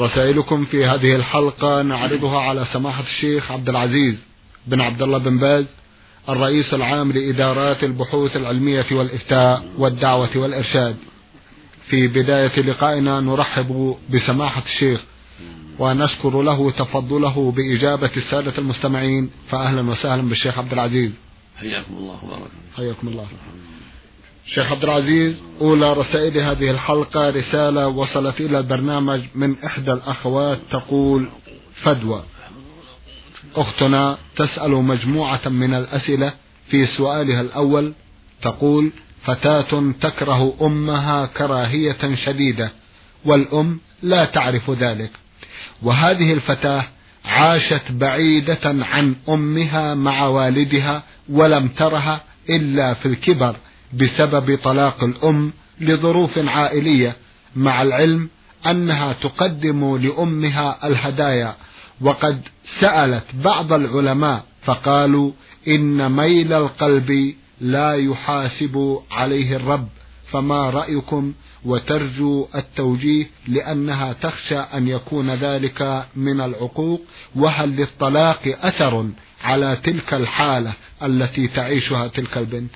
رسائلكم في هذه الحلقة نعرضها على سماحة الشيخ عبد العزيز بن عبد الله بن باز الرئيس العام لإدارات البحوث العلمية والإفتاء والدعوة والإرشاد. في بداية لقائنا نرحب بسماحة الشيخ ونشكر له تفضله بإجابة السادة المستمعين فأهلا وسهلا بالشيخ عبد العزيز. حياكم الله وبارك حياكم الله. شيخ عبد العزيز أولى رسائل هذه الحلقة رسالة وصلت إلى البرنامج من إحدى الأخوات تقول فدوى. أختنا تسأل مجموعة من الأسئلة في سؤالها الأول تقول فتاة تكره أمها كراهية شديدة والأم لا تعرف ذلك. وهذه الفتاة عاشت بعيدة عن أمها مع والدها ولم ترها إلا في الكبر. بسبب طلاق الأم لظروف عائلية مع العلم أنها تقدم لأمها الهدايا. وقد سألت بعض العلماء فقالوا إن ميل القلب لا يحاسب عليه الرب. فما رأيكم؟ وترجو التوجيه لأنها تخشى أن يكون ذلك من العقوق. وهل للطلاق أثر على تلك الحالة التي تعيشها تلك البنت؟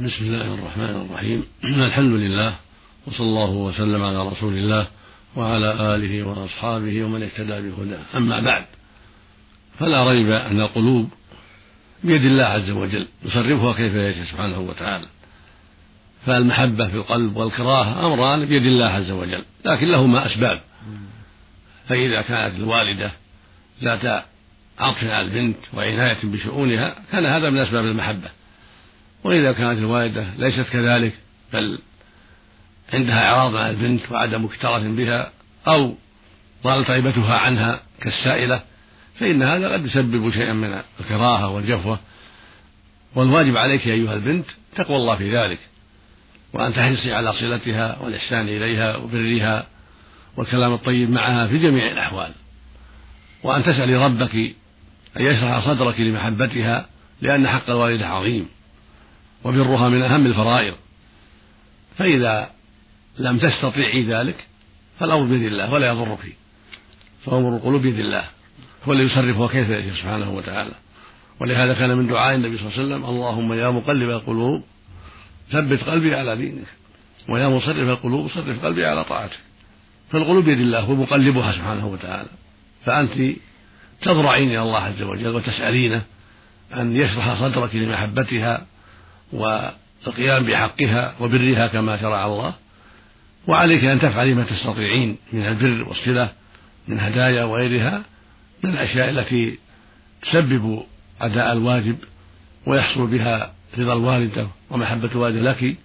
بسم الله الرحمن الرحيم. الحمد لله وصلى الله وسلم على رسول الله وعلى آله وأصحابه ومن اهتدى بهداه. أما بعد فلا ريب أن القلوب بيد الله عز وجل يصرفها كيف يشاء سبحانه وتعالى. فالمحبة في القلب والكراهة أمران بيد الله عز وجل لكن لهما أسباب. فإذا كانت الوالدة ذات عطف على البنت وعناية بشؤونها كان هذا من أسباب المحبة. وإذا كانت الوالدة ليست كذلك بل عندها إعراض عن البنت وعدم اكتراث بها أو ضال طيبتها عنها كالسائلة فإن هذا قد يسبب شيئا من الكراهة والجفوة. والواجب عليك أيها البنت تقوى الله في ذلك وأن تحرصي على صلتها والإحسان إليها وبرها والكلام الطيب معها في جميع الأحوال وأن تسألي ربك أن يشرح صدرك لمحبتها لأن حق الوالدة عظيم. وبرها من أهم الفرائض. فإذا لم تستطيعي ذلك فالأمر بيد الله ولا يضرك. فأمر القلوب بيد الله. هو الذي يصرفها كيف يشاء سبحانه وتعالى. ولهذا كان من دعاء النبي صلى الله عليه وسلم اللهم يا مقلب القلوب ثبت قلبي على دينك. ويا مصرف القلوب صرف قلبي على طاعتك. فالقلوب بيد الله هو مقلبها سبحانه وتعالى. فأنت تضرعين إلى الله عز وجل وتسألينه أن يشرح صدرك لمحبتها والقيام بحقها وبرها كما شرع الله وعليك أن تفعلي ما تستطيعين من البر والصلة من هدايا وغيرها من الأشياء التي تسبب أداء الواجب ويحصل بها رضا الوالدة ومحبة الوالدة لك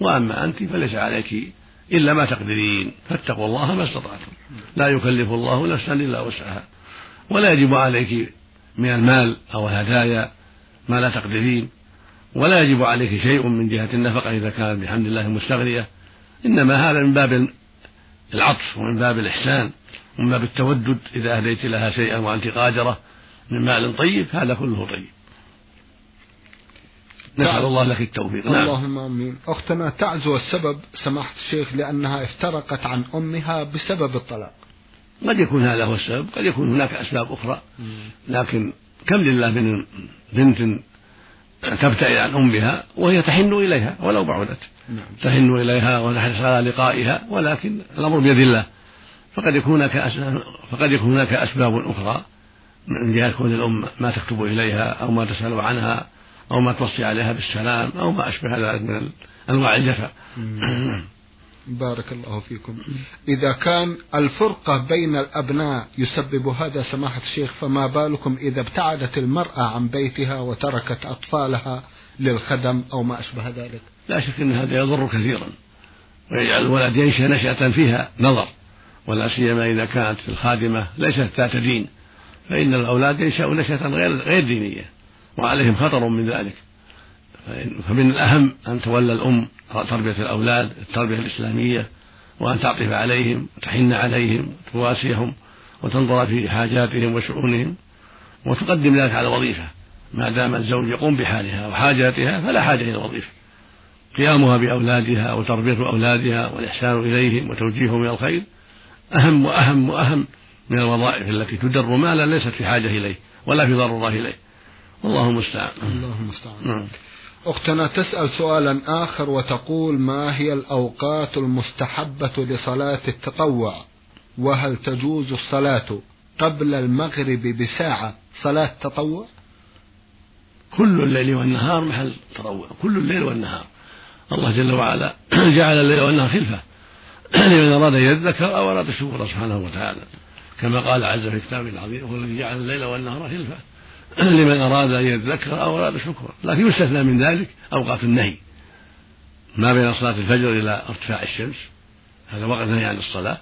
وأما أنت فليس عليك إلا ما تقدرين فاتقوا الله ما استطعتم. لا يكلف الله نفسا إلا وسعها. ولا يجب عليك من المال أو الهدايا ما لا تقدرين. ولا يجب عليك شيء من جهة النفقة إذا كانت بحمد الله مستغنية إنما هذا من باب العطف ومن باب الإحسان ومن باب التودد إذا أهديت لها شيئا وأنت قادرة من مال طيب هذا كله طيب نسأل الله لك التوفيق نعم. اللهم آمين. أختنا تعزو السبب سماحة الشيخ لأنها افترقت عن أمها بسبب الطلاق. قد يكون هذا هو السبب، قد يكون هناك أسباب أخرى. لكن كم لله من بنت تبتعد عن أمها وهي تحن إليها ولو بعدت. نعم. تحن إليها ونحرص على لقائها ولكن الأمر بيد الله. فقد يكون هناك فقد يكون هناك أسباب أخرى من جهة كون الأم ما تكتب إليها أو ما تسأل عنها أو ما توصي عليها بالسلام أو ما أشبه ذلك من أنواع الجفا بارك الله فيكم. إذا كان الفرقة بين الأبناء يسبب هذا سماحة الشيخ فما بالكم إذا ابتعدت المرأة عن بيتها وتركت أطفالها للخدم أو ما أشبه ذلك؟ لا شك أن هذا يضر كثيرا ويجعل الولد ينشأ نشأة فيها نظر ولا سيما إذا كانت الخادمة ليست ذات دين فإن الأولاد ينشأوا نشأة غير غير دينية وعليهم خطر من ذلك. فمن الأهم أن تولى الأم تربية الأولاد التربية الإسلامية وأن تعطف عليهم وتحن عليهم وتواسيهم وتنظر في حاجاتهم وشؤونهم وتقدم ذلك على الوظيفة ما دام الزوج يقوم بحالها وحاجاتها فلا حاجة إلى الوظيفة. قيامها بأولادها وتربية أولادها والإحسان إليهم وتوجيههم إلى الخير أهم وأهم وأهم من الوظائف التي تدر مالا ليست في حاجة إليه ولا في ضرورة إليه. والله المستعان. الله المستعان. نعم. أختنا تسأل سؤالا آخر وتقول ما هي الأوقات المستحبة لصلاة التطوع؟ وهل تجوز الصلاة قبل المغرب بساعة صلاة تطوع؟ كل الليل والنهار محل تطوع كل الليل والنهار. الله جل وعلا جعل الليل والنهار خلفة. لمن أراد أن يذكر أو أراد الشكر سبحانه وتعالى. كما قال عز في كتابه العظيم هو الذي جعل الليل والنهار خلفة. لمن أراد أن يذكر أو أراد شكرا. لكن يستثنى من ذلك أوقات النهي. ما بين صلاة الفجر إلى ارتفاع الشمس هذا وقت نهي عن الصلاة.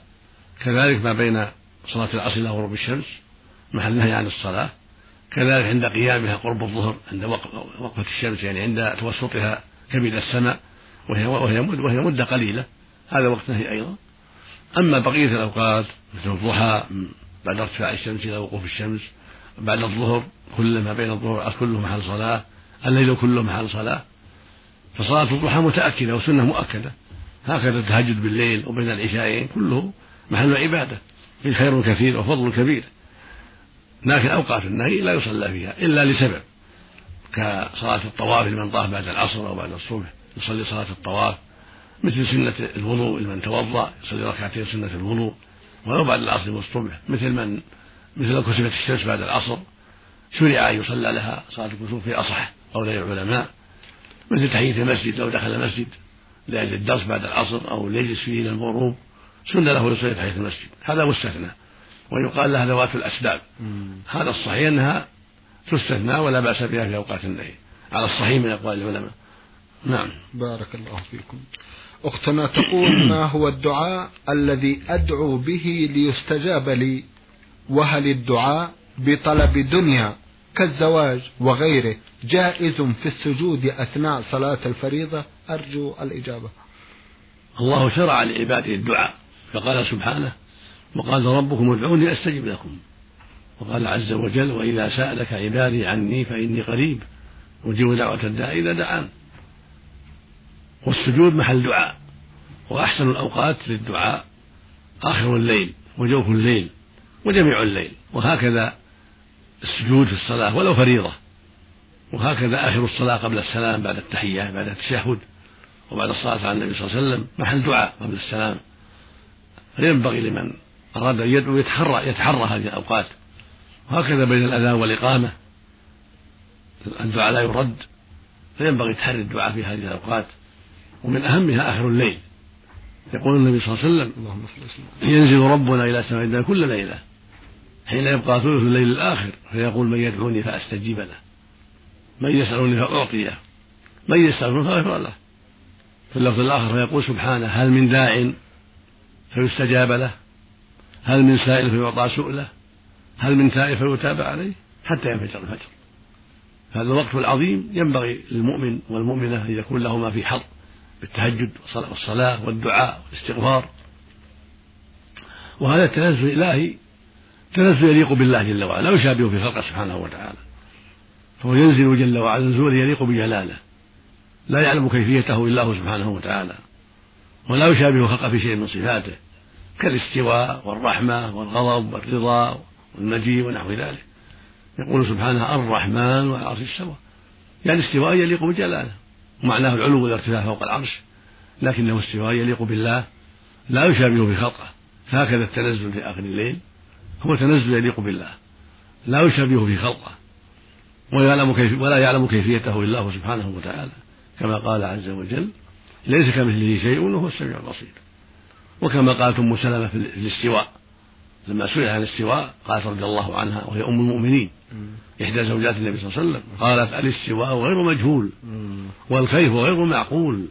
كذلك ما بين صلاة العصر إلى غروب الشمس محل نهي عن الصلاة. كذلك عند قيامها قرب الظهر عند وقفة الشمس يعني عند توسطها كبد السماء وهي وهي وهي مدة قليلة. هذا وقت نهي أيضا. أما بقية الأوقات مثل الضحى بعد ارتفاع الشمس إلى وقوف الشمس بعد الظهر كل ما بين الظهر كله محل صلاة الليل كله محل صلاة. فصلاة الضحى متأكدة وسنة مؤكدة. هكذا التهجد بالليل وبين العشاءين كله محل عبادة. فيه خير كثير وفضل كبير. لكن أوقات النهي لا يصلى فيها إلا لسبب. كصلاة الطواف لمن طاف بعد العصر أو بعد الصبح يصلي صلاة الطواف. مثل سنة الوضوء لمن توضأ يصلي ركعتين سنة الوضوء ولو بعد العصر والصبح مثل من مثل كسفت الشمس بعد العصر شرع أن يصلى لها صلاة الكسوف في أصح قولي العلماء مثل تحية المسجد لو دخل المسجد لأجل الدرس بعد العصر أو ليجلس فيه إلى الغروب سنة له يصلي تحية المسجد. هذا مستثنى ويقال لها ذوات الأسباب. هذا الصحيح أنها تستثنى ولا بأس بها في أوقات النهي. على الصحيح من أقوال العلماء. نعم. بارك الله فيكم. أختنا تقول ما هو الدعاء الذي أدعو به ليستجاب لي؟ وهل الدعاء بطلب دنيا كالزواج وغيره جائز في السجود أثناء صلاة الفريضة؟ أرجو الإجابة. الله شرع لعباده الدعاء فقال سبحانه وقال ربكم ادعوني أستجب لكم. وقال عز وجل وإذا سألك عبادي عني فإني قريب أجيب دعوة الداعي إذا دعان. والسجود محل دعاء وأحسن الأوقات للدعاء آخر الليل وجوف الليل. وجميع الليل. وهكذا السجود في الصلاة ولو فريضة. وهكذا آخر الصلاة قبل السلام بعد التحية بعد التشهد وبعد الصلاة على النبي صلى الله عليه وسلم محل دعاء قبل السلام. فينبغي لمن أراد أن يدعو يتحرى يتحرى هذه الأوقات. وهكذا بين الأذان والإقامة الدعاء لا يرد. فينبغي تحري الدعاء في هذه الأوقات. ومن أهمها آخر الليل. يقول النبي صلى الله عليه وسلم ينزل ربنا إلى سماء الدنيا كل ليلة. حين يبقى ثلث الليل الآخر فيقول من يدعوني فأستجيب له. من يسألني فأعطيه. من يستغفر فأغفر له. في اللفظ الآخر فيقول سبحانه هل من داع؟ فيستجاب له. هل من سائل؟ فيعطى سؤله. هل من تائب؟ فيتاب عليه. حتى ينفجر الفجر. هذا الوقت العظيم ينبغي للمؤمن والمؤمنة أن يكون لهما في حظ بالتهجد والصلاة والدعاء والاستغفار. وهذا التنزل الإلهي تنزل يليق بالله جل وعلا لا يشابه في خلقه سبحانه وتعالى. فهو ينزل جل وعلا نزولا يليق بجلاله. لا يعلم كيفيته إلا هو سبحانه وتعالى. ولا يشابه خلقه في شيء من صفاته كالاستواء والرحمة والغضب والرضا والمجيء ونحو ذلك. يقول سبحانه الرحمن والعرش استوى يعني استواء يليق بجلاله. ومعناه العلو والارتفاع فوق العرش. لكنه استواء يليق بالله. لا يشابه في خلقه. فهكذا التنزل في آخر الليل. هو تنزل يليق بالله لا يشابه في خلقه ولا يعلم كيف ولا يعلم كيفيته إلا هو سبحانه وتعالى كما قال عز وجل ليس كمثله شيء وهو السميع البصير. وكما قالت أم سلمة في الاستواء لما سئل عن الاستواء قالت رضي الله عنها وهي أم المؤمنين إحدى زوجات النبي صلى الله عليه وسلم قالت الاستواء غير مجهول والكيف غير معقول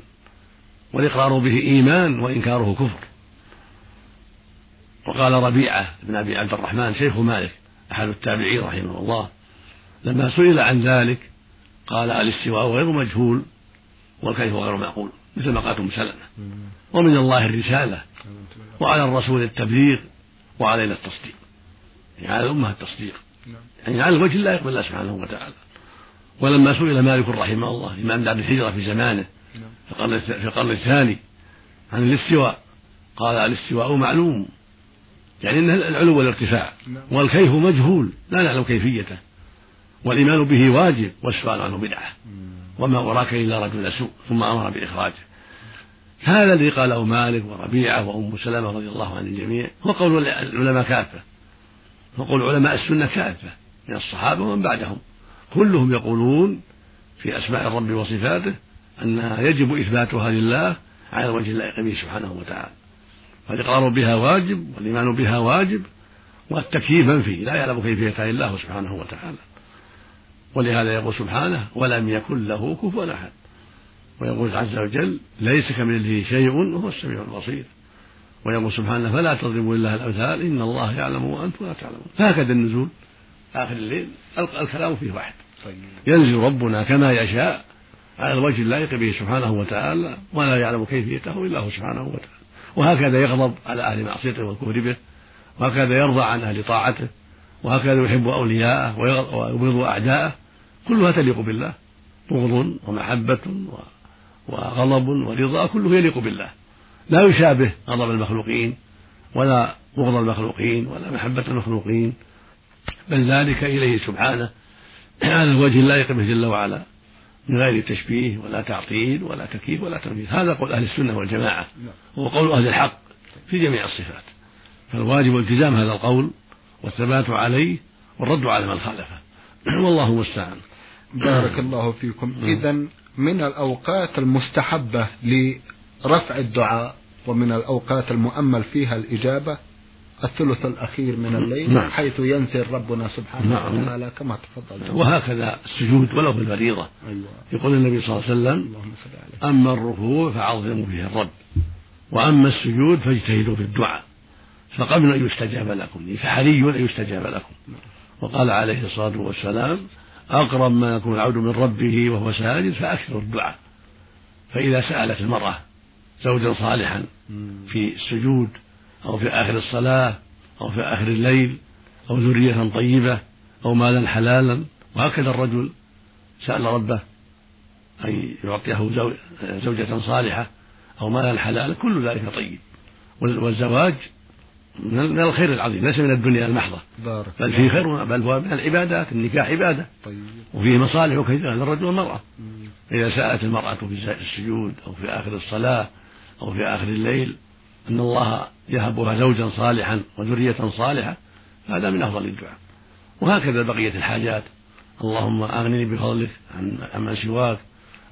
والإقرار به إيمان وإنكاره كفر. وقال ربيعة بن أبي عبد الرحمن شيخ مالك أحد التابعين رحمه الله لما سئل عن ذلك قال الاستواء غير مجهول والكيف غير معقول مثل ما قالت أم سلمة. ومن الله الرسالة وعلى الرسول التبليغ وعلينا التصديق. يعني على الأمة التصديق. يعني على الوجه لا يقبل الله سبحانه وتعالى. ولما سئل مالك رحمه الله إمام دار الهجرة في زمانه في القرن الثاني عن الاستواء قال الاستواء معلوم. يعني انه العلو والارتفاع والكيف مجهول لا نعلم كيفيته. والإيمان به واجب والسؤال عنه بدعة. وما أراك إلا رجل سوء ثم أمر بإخراجه. هذا الذي قاله مالك وربيعة وأم سلمة رضي الله عن الجميع. هو قول العلماء كافة. وقول علماء السنة كافة. من الصحابة ومن بعدهم. كلهم يقولون في أسماء الرب وصفاته أنها يجب إثباتها لله على وجه اللائق به سبحانه وتعالى. فالإقرار بها واجب والإيمان بها واجب والتكييف منفي لا يعلم كيفيتها إلا هو سبحانه وتعالى. ولهذا يقول سبحانه ولم يكن له كفوا أحد. ويقول عز وجل ليس كمثله شيء وهو السميع البصير. ويقول سبحانه فلا تضربوا لله الأمثال إن الله يعلم وأنتم لا تعلمون. هكذا النزول آخر الليل الكلام فيه واحد. ينزل ربنا كما يشاء على الوجه اللائق به سبحانه وتعالى ولا يعلم كيفيته إلا هو سبحانه وتعالى. وهكذا يغضب على أهل معصيته والكفر به وهكذا يرضى عن أهل طاعته وهكذا يحب أولياءه ويبغض أعداءه كلها تليق بالله. بغض ومحبة وغضب ورضا كله يليق بالله. لا يشابه غضب المخلوقين ولا بغض المخلوقين ولا محبة المخلوقين بل ذلك إليه سبحانه. على الوجه اللائق به جل وعلا. من غير تشبيه ولا تعطيل ولا تكييف ولا تمثيل هذا قول أهل السنة والجماعة. هو قول أهل الحق في جميع الصفات. فالواجب التزام هذا القول والثبات عليه والرد على من خالفه. والله المستعان. بارك الله فيكم. إذا من الأوقات المستحبة لرفع الدعاء ومن الأوقات المؤمل فيها الإجابة الثلث الأخير من الليل نعم. حيث ينزل ربنا سبحانه نعم. وتعالى كما تفضلت وهكذا السجود ولو في الفريضة أيوة. يقول النبي صلى الله عليه وسلم أما الركوع فعظموا فيه الرب وأما السجود فاجتهدوا في الدعاء فقبل أن يستجاب لكم فحري أن يستجاب لكم نعم. وقال عليه الصلاة والسلام أقرب ما يكون العبد من ربه وهو ساجد فأكثر الدعاء فإذا سألت المرأة زوجا صالحا في السجود أو في آخر الصلاة أو في آخر الليل أو ذرية طيبة أو مالا حلالا وهكذا الرجل سأل ربه أن يعطيه زوجة صالحة أو مالا حلالا كل ذلك طيب. والزواج من الخير العظيم ليس من الدنيا المحضة. بارك بل فيه خير بل هو من العبادات النكاح عبادة. طيب. وفيه مصالح كثيرة للرجل والمرأة. إذا سألت المرأة في السجود أو في آخر الصلاة أو في آخر الليل أن الله يهبها زوجا صالحا وذرية صالحة هذا من أفضل الدعاء. وهكذا بقية الحاجات. اللهم أغنني بفضلك عن عمن سواك.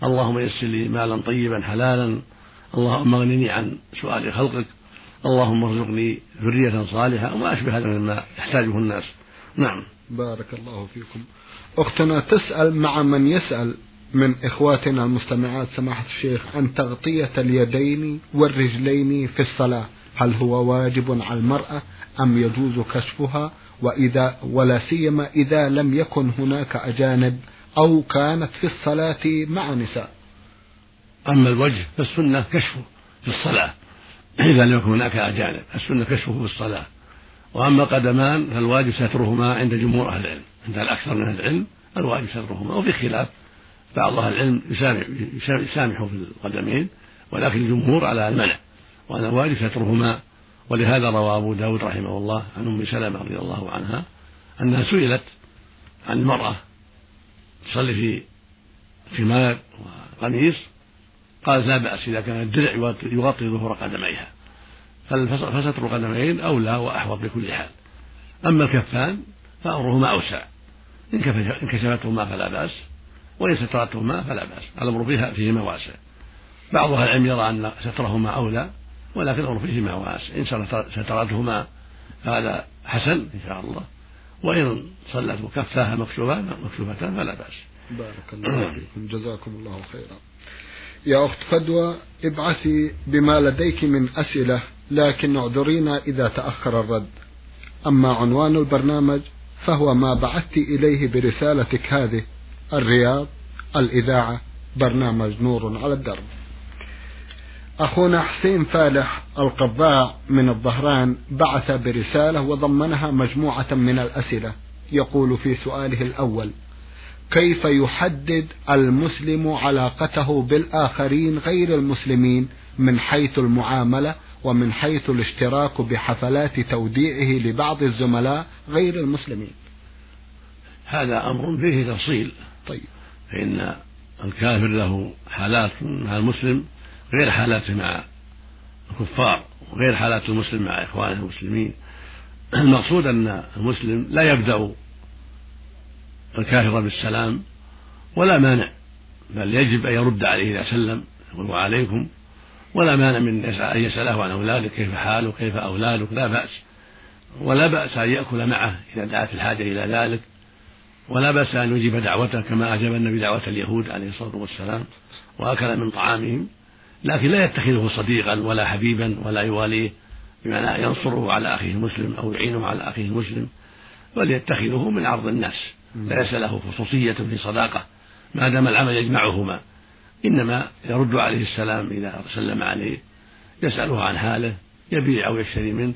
اللهم يسر لي مالا طيبا حلالا. اللهم أغنني عن سؤال خلقك. اللهم ارزقني ذرية صالحة وما أشبه هذا مما يحتاجه الناس. نعم. بارك الله فيكم. أختنا تسأل مع من يسأل؟ من إخواتنا المستمعات سماحة الشيخ عن تغطية اليدين والرجلين في الصلاة هل هو واجب على المرأة أم يجوز كشفها؟ وإذا ولا سيما إذا لم يكن هناك أجانب أو كانت في الصلاة مع نساء. أما الوجه فالسنة كشفه في الصلاة إذا لم يكن هناك أجانب السنة كشفه في الصلاة. وأما القدمان فالواجب سترهما عند جمهور أهل العلم عند الأكثر من أهل العلم الواجب سترهما وفي خلاف بعض أهل العلم يسامح, يسامح في القدمين ولكن الجمهور على المنع وأن الواجب سترهما. ولهذا روى أبو داود رحمه الله عن أم سلمة رضي الله عنها أنها سئلت عن المرأة تصلي في خمار وقميص قالت لا بأس إذا كان الدرع يغطي ظهور قدميها. فستر القدمين أولى وأحوط بكل حال. أما الكفان فأمرهما أوسع. إن كشفتهما فلا بأس. وإن سترتهما فلا بأس. الأمر فيها فيهما واسع بعض أهل العلم يرى أن سترهما أولى ولكن الأمر فيهما واسع إن سترتهما فهذا حسن إن شاء الله. وإن صلت وكفاها مكشوفتان فلا بأس. بارك الله فيكم. جزاكم الله خيرا. يا أخت فدوى ابعثي بما لديك من أسئلة لكن اعذرينا إذا تأخر الرد. أما عنوان البرنامج فهو ما بعثت إليه برسالتك هذه. الرياض الإذاعة برنامج نور على الدرب. أخونا حسين فالح القضاء من الظهران بعث برسالة وضمنها مجموعة من الأسئلة. يقول في سؤاله الأول كيف يحدد المسلم علاقته بالآخرين غير المسلمين من حيث المعاملة ومن حيث الاشتراك بحفلات توديعه لبعض الزملاء غير المسلمين؟ هذا أمر فيه تفصيل. طيب. فإن الكافر له حالات مع المسلم غير حالاته مع الكفار وغير حالات المسلم مع إخوانه المسلمين. المقصود أن المسلم لا يبدأ الكافر بالسلام ولا مانع بل يجب أن يرد عليه إذا سلم يقول وعليكم ولا مانع من أن يسأله عن أولاده كيف حاله كيف أولادك لا بأس ولا بأس أن يأكل معه إذا دعت الحاجة إلى ذلك. ولا بأس أن يجيب دعوته كما أجاب النبي دعوة اليهود عليه الصلاة والسلام وأكل من طعامهم لكن لا يتخذه صديقا ولا حبيبا ولا يواليه بمعنى ينصره على أخيه المسلم أو يعينه على أخيه المسلم بل يتخذه من عرض الناس ليس له خصوصية في صداقة ما دام العمل يجمعهما. إنما يرد عليه السلام إذا سلم عليه يسأله عن حاله يبيع أو يشتري منه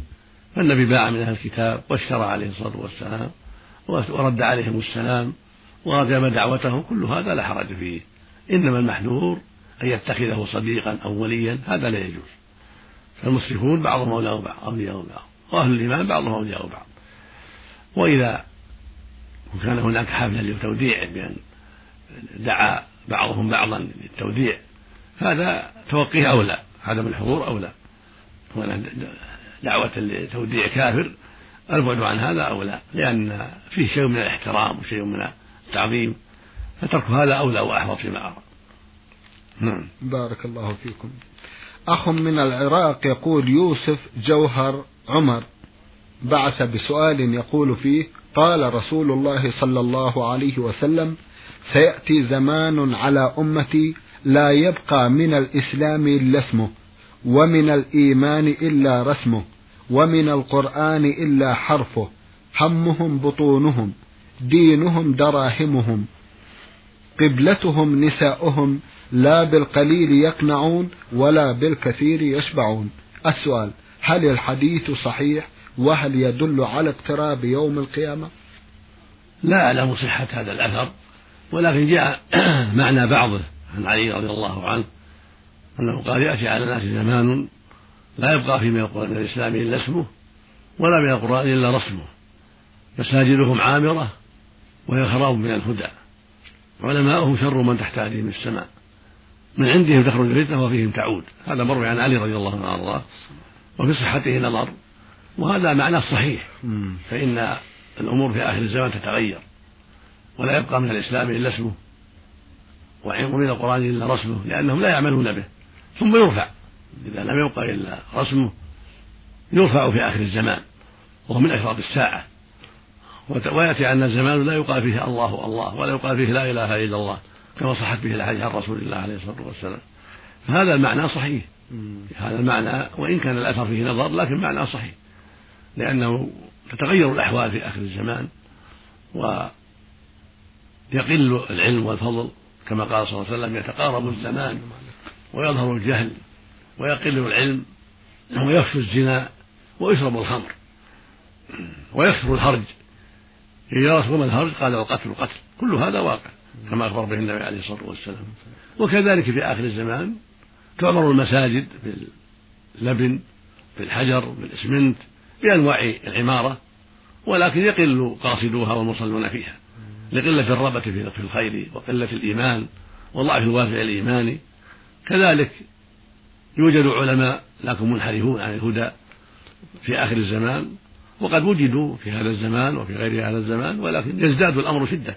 فالنبي باع من أهل الكتاب واشترى عليه الصلاة والسلام. ورد عليهم السلام وأجاب دعوتهم كل هذا لا حرج فيه. إنما المحذور أن يتخذه صديقا أو وليا هذا لا يجوز. فالمشركون بعضهم أولياء بعض أولياء بعض وأهل الإيمان بعضهم أولياء بعض وإذا وكان هناك حفلة لتوديع بأن دعا بعضهم بعضا للتوديع هذا توقيه أولى. عدم الحضور أولى. دعوة لتوديع كافر البعد عن هذا أولى لأن فيه شيء من الاحترام وشيء من التعظيم فترك هذا أولى وأحوط فيما أرى. نعم. بارك الله فيكم. أخ من العراق يقول يوسف جوهر عمر بعث بسؤال يقول فيه قال رسول الله صلى الله عليه وسلم سيأتي زمان على أمتي لا يبقى من الإسلام إلا اسمه ومن الإيمان إلا رسمه. ومن القرآن إلا حرفه همهم بطونهم دينهم دراهمهم قبلتهم نساؤهم لا بالقليل يقنعون ولا بالكثير يشبعون. السؤال هل الحديث صحيح؟ وهل يدل على اقتراب يوم القيامة؟ لا أعلم صحة هذا الأثر ولكن جاء معنى بعضه عن علي رضي الله عنه أنه قال يأتي على الناس زمان لا يبقى في من الإسلام إلا اسمه ولا من القرآن إلا رسمه. مساجدهم عامرة وهي خراب من الهدى. علماؤهم شر من تحت أيديهم السماء. من عندهم تخرج الفتنة وفيهم تعود. هذا مروي عن علي رضي الله عنه وفي صحته نظر وهذا معناه صحيح. فإن الأمور في آخر الزمان تتغير. ولا يبقى من الإسلام إلا اسمه. ومن القرآن إلا رسمه لأنهم لا يعملون به. ثم يرفع. إذا لم يبقى إلا رسمه يرفع في آخر الزمان وهو من أشراط الساعة. ويأتي أن الزمان لا يقال فيه الله الله ولا يقال فيه لا إله إلا الله كما صحت به الحديث عن رسول الله عليه الصلاة والسلام. فهذا المعنى صحيح. هذا المعنى وإن كان الأثر فيه نظر لكن معنى صحيح. لأنه تتغير الأحوال في آخر الزمان ويقل العلم والفضل كما قال صلى الله عليه وسلم يتقارب الزمان ويظهر الجهل. ويقل العلم ويفشو الزنا ويشرب الخمر ويكثر الهرج. إذا رسول الهرج قال القتل القتل كل هذا واقع كما أخبر به النبي عليه الصلاة والسلام. وكذلك في آخر الزمان تعمر المساجد باللبن بالحجر بالإسمنت بأنواع العمارة ولكن يقل قاصدوها والمصلون فيها. لقلة الرغبة في الخير وقلة الإيمان وضعف الوافع الإيماني كذلك يوجد علماء لكن منحرفون عن الهدى في آخر الزمان وقد وجدوا في هذا الزمان وفي غير هذا الزمان ولكن يزداد الأمر شدة.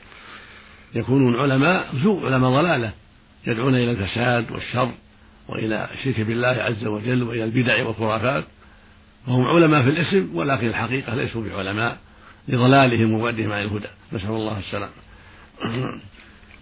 يكونون علماء سوء علماء ضلالة يدعون إلى الفساد والشر وإلى الشرك بالله عز وجل وإلى البدع والخرافات. وهم علماء في الاسم ولكن الحقيقة ليسوا بعلماء لضلالهم وبعدهم عن الهدى. نسأل الله السلامة.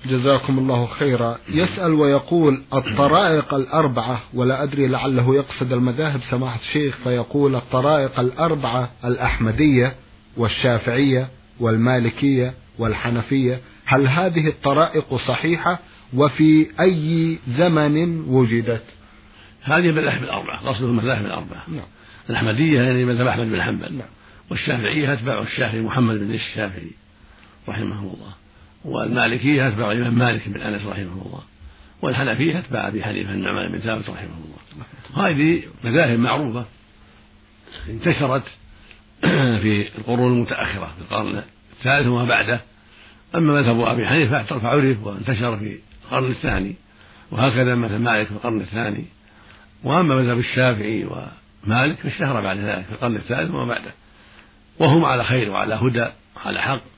جزاكم الله خيرا. يسأل ويقول الطرائق الأربعة ولا أدري لعله يقصد المذاهب سماحة الشيخ فيقول الطرائق الأربعة الأحمدية والشافعية والمالكية والحنفية. هل هذه الطرائق صحيحة؟ وفي أي زمن وجدت؟ هذه المذاهب الأربعة أصل المذاهب الأربعة. نعم. الأحمدية يعني مذهب أحمد بن حنبل نعم. والشافعية أتباع الشافعي محمد بن الشافعي رحمه الله. والمالكية أتباع الإمام مالك بن أنس رحمه الله والحنفية أتباع أبي حنيفة النعمان بن ثابت رحمه الله. هذه مذاهب معروفة انتشرت في القرون المتأخرة في القرن الثالث وما بعده. أما مذهب أبي حنيفة فعرف وانتشر في القرن الثاني وهكذا مثل مالك في القرن الثاني. وأما مذهب الشافعي ومالك فاشتهر بعد ذلك في القرن الثالث وما بعده. وهم على خير وعلى هدى وعلى حق.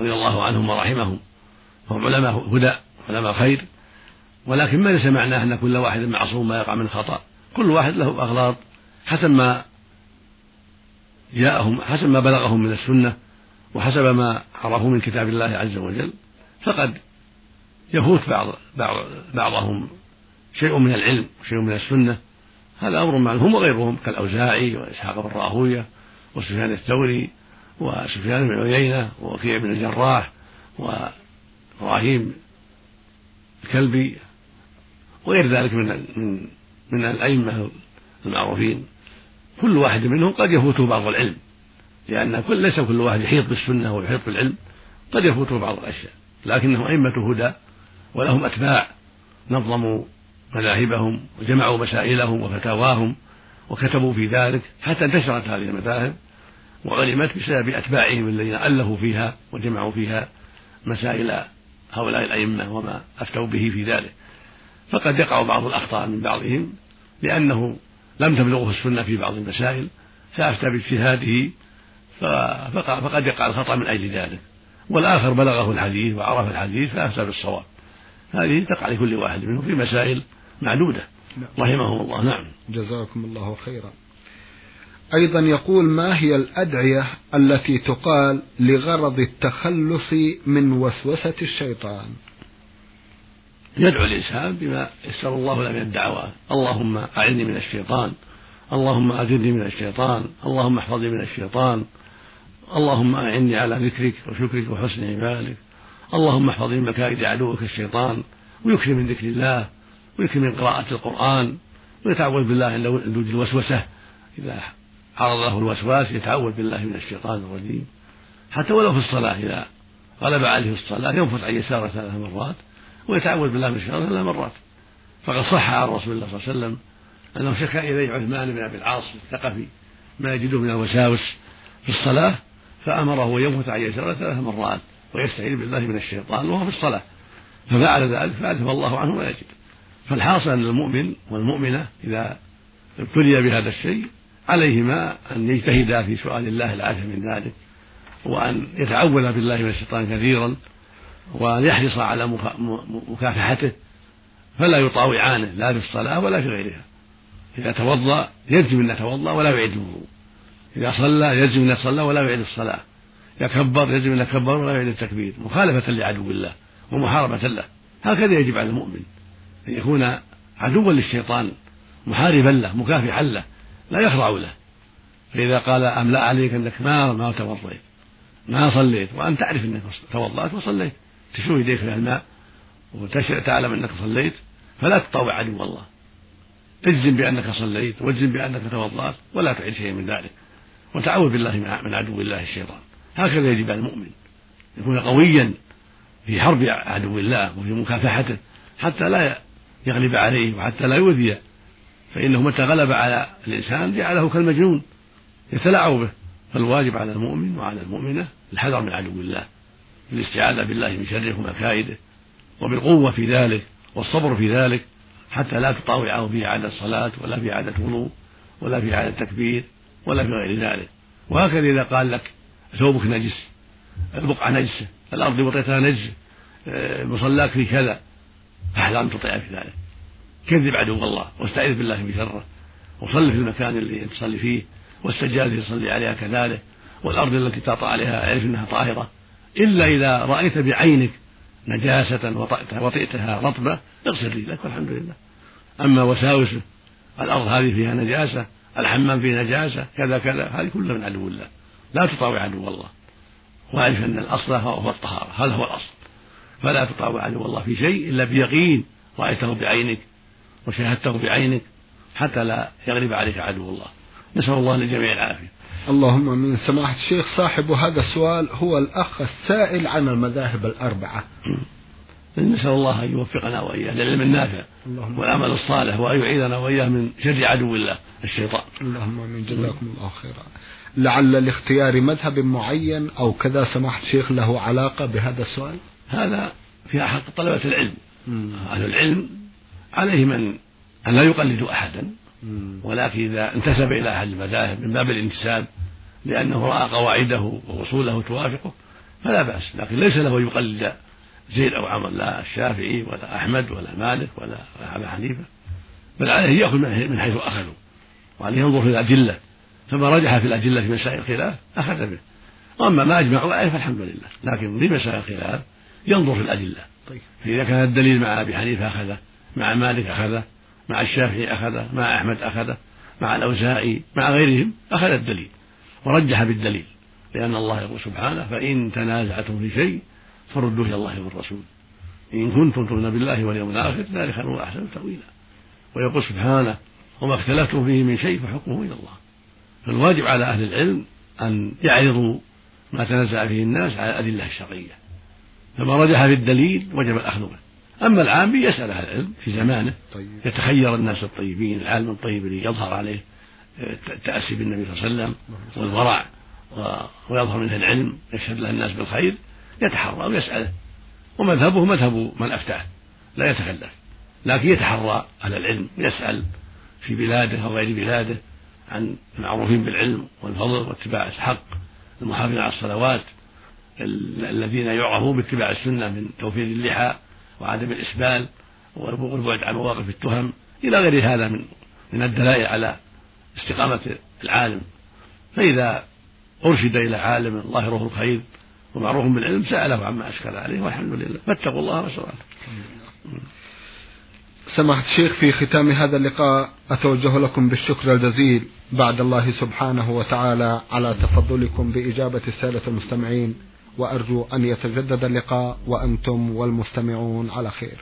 رضي الله عنهم ورحمهم. فهم علماء هدى علماء خير. ولكن ما ليس معناه أن كل واحد معصوم ما يقع من خطأ؟ كل واحد له أغلاط حسب ما جاءهم حسب ما بلغهم من السنة وحسب ما عرفوا من كتاب الله عز وجل. فقد يفوت بعض, بعض بعضهم شيء من العلم وشيء من السنة. هذا أمر معلوم. هم وغيرهم كالأوزاعي وإسحاق بن راهوية وسفيان الثوري وسفيان بن عيينة ووكيع بن الجراح وإبراهيم الكلبي وغير ذلك من من من الأئمة المعروفين. كل واحد منهم قد يفوته بعض العلم لأن كل ليس كل واحد يحيط بالسنة ويحيط بالعلم قد يفوته بعض الأشياء لكنهم أئمة هدى ولهم أتباع نظموا مذاهبهم وجمعوا مسائلهم وفتاواهم وكتبوا في ذلك حتى انتشرت هذه المذاهب. وعلمت بسبب أتباعهم الذين ألفوا فيها وجمعوا فيها مسائل هؤلاء الأئمة وما أفتوا به في ذلك. فقد يقع بعض الأخطاء من بعضهم لأنه لم تبلغه السنة في بعض المسائل فأفتى باجتهاده فقد يقع الخطأ من أجل ذلك. والآخر بلغه الحديث وعرف الحديث فأفتى بالصواب هذه تقع لكل واحد منهم في مسائل معدودة. نعم. رحمهم الله. نعم. جزاكم الله خيرا. أيضا يقول ما هي الأدعية التي تقال لغرض التخلص من وسوسة الشيطان؟ يدعو الإنسان بما يسر الله له من الدعوات اللهم أعني من الشيطان. اللهم أجرني من الشيطان. اللهم احفظني من الشيطان. اللهم أعني على ذكرك وشكرك وحسن عبادك. اللهم احفظني من مكائد عدوك الشيطان. ويكثر من ذكر الله. ويكثر من قراءة القرآن. ويتعوذ بالله عند وجود الوسوسة. إذا عرض له الوسواس يتعوذ بالله من الشيطان الرجيم. حتى ولو في الصلاة إذا غلب عليه الصلاة ينفث عن يساره ثلاث مرات ويتعوذ بالله من الشيطان ثلاث مرات. فقد صح عن رسول الله صلى الله عليه وسلم أنه شكا إليه عثمان بن أبي العاص الثقفي ما يجده من الوساوس في الصلاة فأمره أن ينفث عن يساره ثلاث مرات ويستعيذ بالله من الشيطان وهو في الصلاة. ففعل ذلك فعرف الله عنه ما يجد. فالحاصل أن المؤمن والمؤمنة إذا ابتلي بهذا الشيء عليهما أن يجتهدا في سؤال الله العافية من ذلك وأن يتعوذ بالله من الشيطان كثيرا وأن يحرص على مكافحته فلا يطاوعانه لا في الصلاة ولا في غيرها. إذا توضأ يلزم أن يتوضأ ولا يعيد الوضوء إذا صلى يلزم أن يصلى ولا يعيد الصلاة. يكبر يجب أن يكبر ولا يعيد التكبير. مخالفة لعدو الله ومحاربة له. هكذا يجب على المؤمن أن يكون عدوا للشيطان محاربا له مكافحا له. لا يخضع له. فإذا قال أملأ عليك أنك ما ما توضيت ما صليت وأنت تعرف أنك توضأت وصليت. تشوي يديك في الماء وتعلم أنك صليت فلا تطاوع عدو الله اجزم بأنك صليت واجزم بأنك توضأت ولا تعد شيئا من ذلك. وتعوذ بالله من عدو الله الشيطان. هكذا يجب على المؤمن يكون قويا في حرب عدو الله وفي مكافحته حتى لا يغلب عليه وحتى لا يؤذي فإنه متى غلب على الإنسان جعله كالمجنون يتلاعب به. فالواجب على المؤمن وعلى المؤمنة الحذر من عدو الله الاستعاذة بالله من شره ومكائده وبالقوة في ذلك والصبر في ذلك حتى لا تطاوعه في إعادة صلاة ولا في إعادة وضوء ولا في إعادة تكبير ولا في غير ذلك. وهكذا إذا قال لك ثوبك نجس البقعة نجسة الأرض وطيتها نجسة آه، مصلاك في كذا فاحذر أن تطيع في ذلك. كذب عدو الله واستعذ بالله من شره وصل في المكان اللي تصلي فيه والسجادة اللي تصلي عليها كذلك والأرض التي تطأ عليها أعرف أنها طاهرة إلا إذا رأيت بعينك نجاسة وطئتها رطبة اغسل رجلك والحمد لله. أما وساوس الأرض هذه فيها نجاسة الحمام فيه نجاسة كذا كذا هذه كلها من عدو الله. لا تطاوع عدو الله. واعرف أن الأصل هو الطهارة هذا هو الأصل. فلا تطاوع عدو الله في شيء إلا بيقين رأيته بعينك وشاهدته بعينك حتى لا يغلب عليك عدو الله. نسأل الله للجميع العافية. اللهم من سماحة الشيخ صاحب هذا السؤال هو الأخ السائل عن المذاهب الأربعة. نسأل الله أن يوفقنا وإياه للعلم النافع والعمل الصالح وأن يعيذنا وإياه من شر عدو الله الشيطان. اللهم آمين. جزاكم الله خيرا. لعل لاختيار مذهب معين أو كذا سماحة الشيخ له علاقة بهذا السؤال؟ هذا في حق طلبة العلم. أهل العلم عليهم أن أن لا يقلدوا أحدا. ولكن إذا انتسب إلى أحد المذاهب من باب الانتساب لأنه رأى قواعده وأصوله توافقه فلا بأس. لكن ليس له يقلد زيد أو عمر لا الشافعي ولا أحمد ولا مالك ولا أبا حنيفة. بل عليه يأخذ من حيث أخذوا وأن ينظر في الأدلة. فما رجح في الأدلة في مسائل الخلاف أخذ به. وأما ما أجمعوا عليه فالحمد لله. لكن في مسائل الخلاف ينظر في الأدلة. طيب. فإذا كان الدليل مع أبي حنيفة أخذه. مع مالك أخذه مع الشافعي أخذه مع أحمد أخذه مع الأوزاعي مع غيرهم أخذ الدليل ورجح بالدليل لأن الله يقول سبحانه فإن تنازعتم في شيء فردوه إلى الله والرسول. إن كنتم تؤمنون بالله واليوم الآخر ذلك خير وأحسن تأويلا. ويقول سبحانه وما اختلفتم فيه من شيء فحكمه إلى الله. فالواجب على أهل العلم أن يعرضوا ما تنازع فيه الناس على الأدلة الشرعية. فما رجح في الدليل وجب الأخذ به أما العام يسأل أهل العلم في زمانه. طيب. يتخير الناس الطيبين العالم الطيب اللي يظهر عليه التأسي بالنبي صلى الله عليه وسلم والورع ويظهر منه العلم يشهد له الناس بالخير يتحرى ويسأله. ومذهبه مذهب من أفتاه لا يتكلف لكن يتحرى أهل العلم يسأل في بلاده أو غير بلاده عن المعروفين بالعلم والفضل واتباع الحق المحافظين على الصلوات الذين يعرفون باتباع السنة من توفير اللحى وعدم الإسبال والبعد عن مواقف التهم إلى غير هذا من من الدلائل على استقامة العالم. فإذا أرشد إلى عالم ظاهره الخير ومعروف بالعلم سأله عما أشكل عليه والحمد لله. فاتقوا الله وسلم سماحة الشيخ في ختام هذا اللقاء أتوجه لكم بالشكر الجزيل بعد الله سبحانه وتعالى على تفضلكم بإجابة السادة المستمعين. وأرجو أن يتجدد اللقاء وأنتم والمستمعون على خير.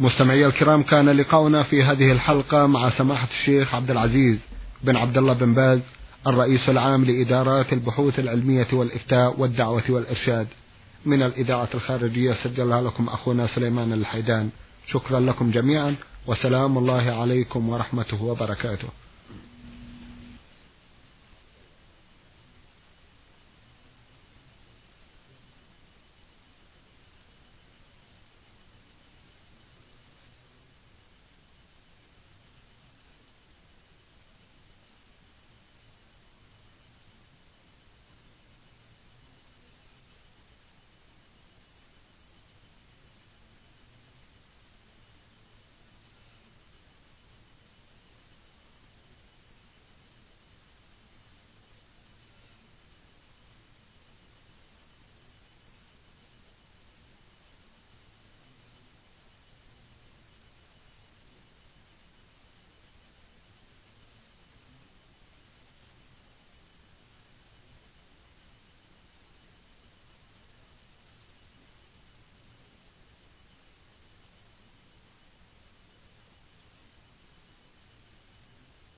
مستمعي الكرام كان لقاؤنا في هذه الحلقة مع سماحة الشيخ عبد العزيز بن عبد الله بن باز الرئيس العام لإدارات البحوث العلمية والإفتاء والدعوة والإرشاد. من الإذاعة الخارجية سجلها لكم أخونا سليمان الحيدان. شكرا لكم جميعا وسلام الله عليكم ورحمته وبركاته.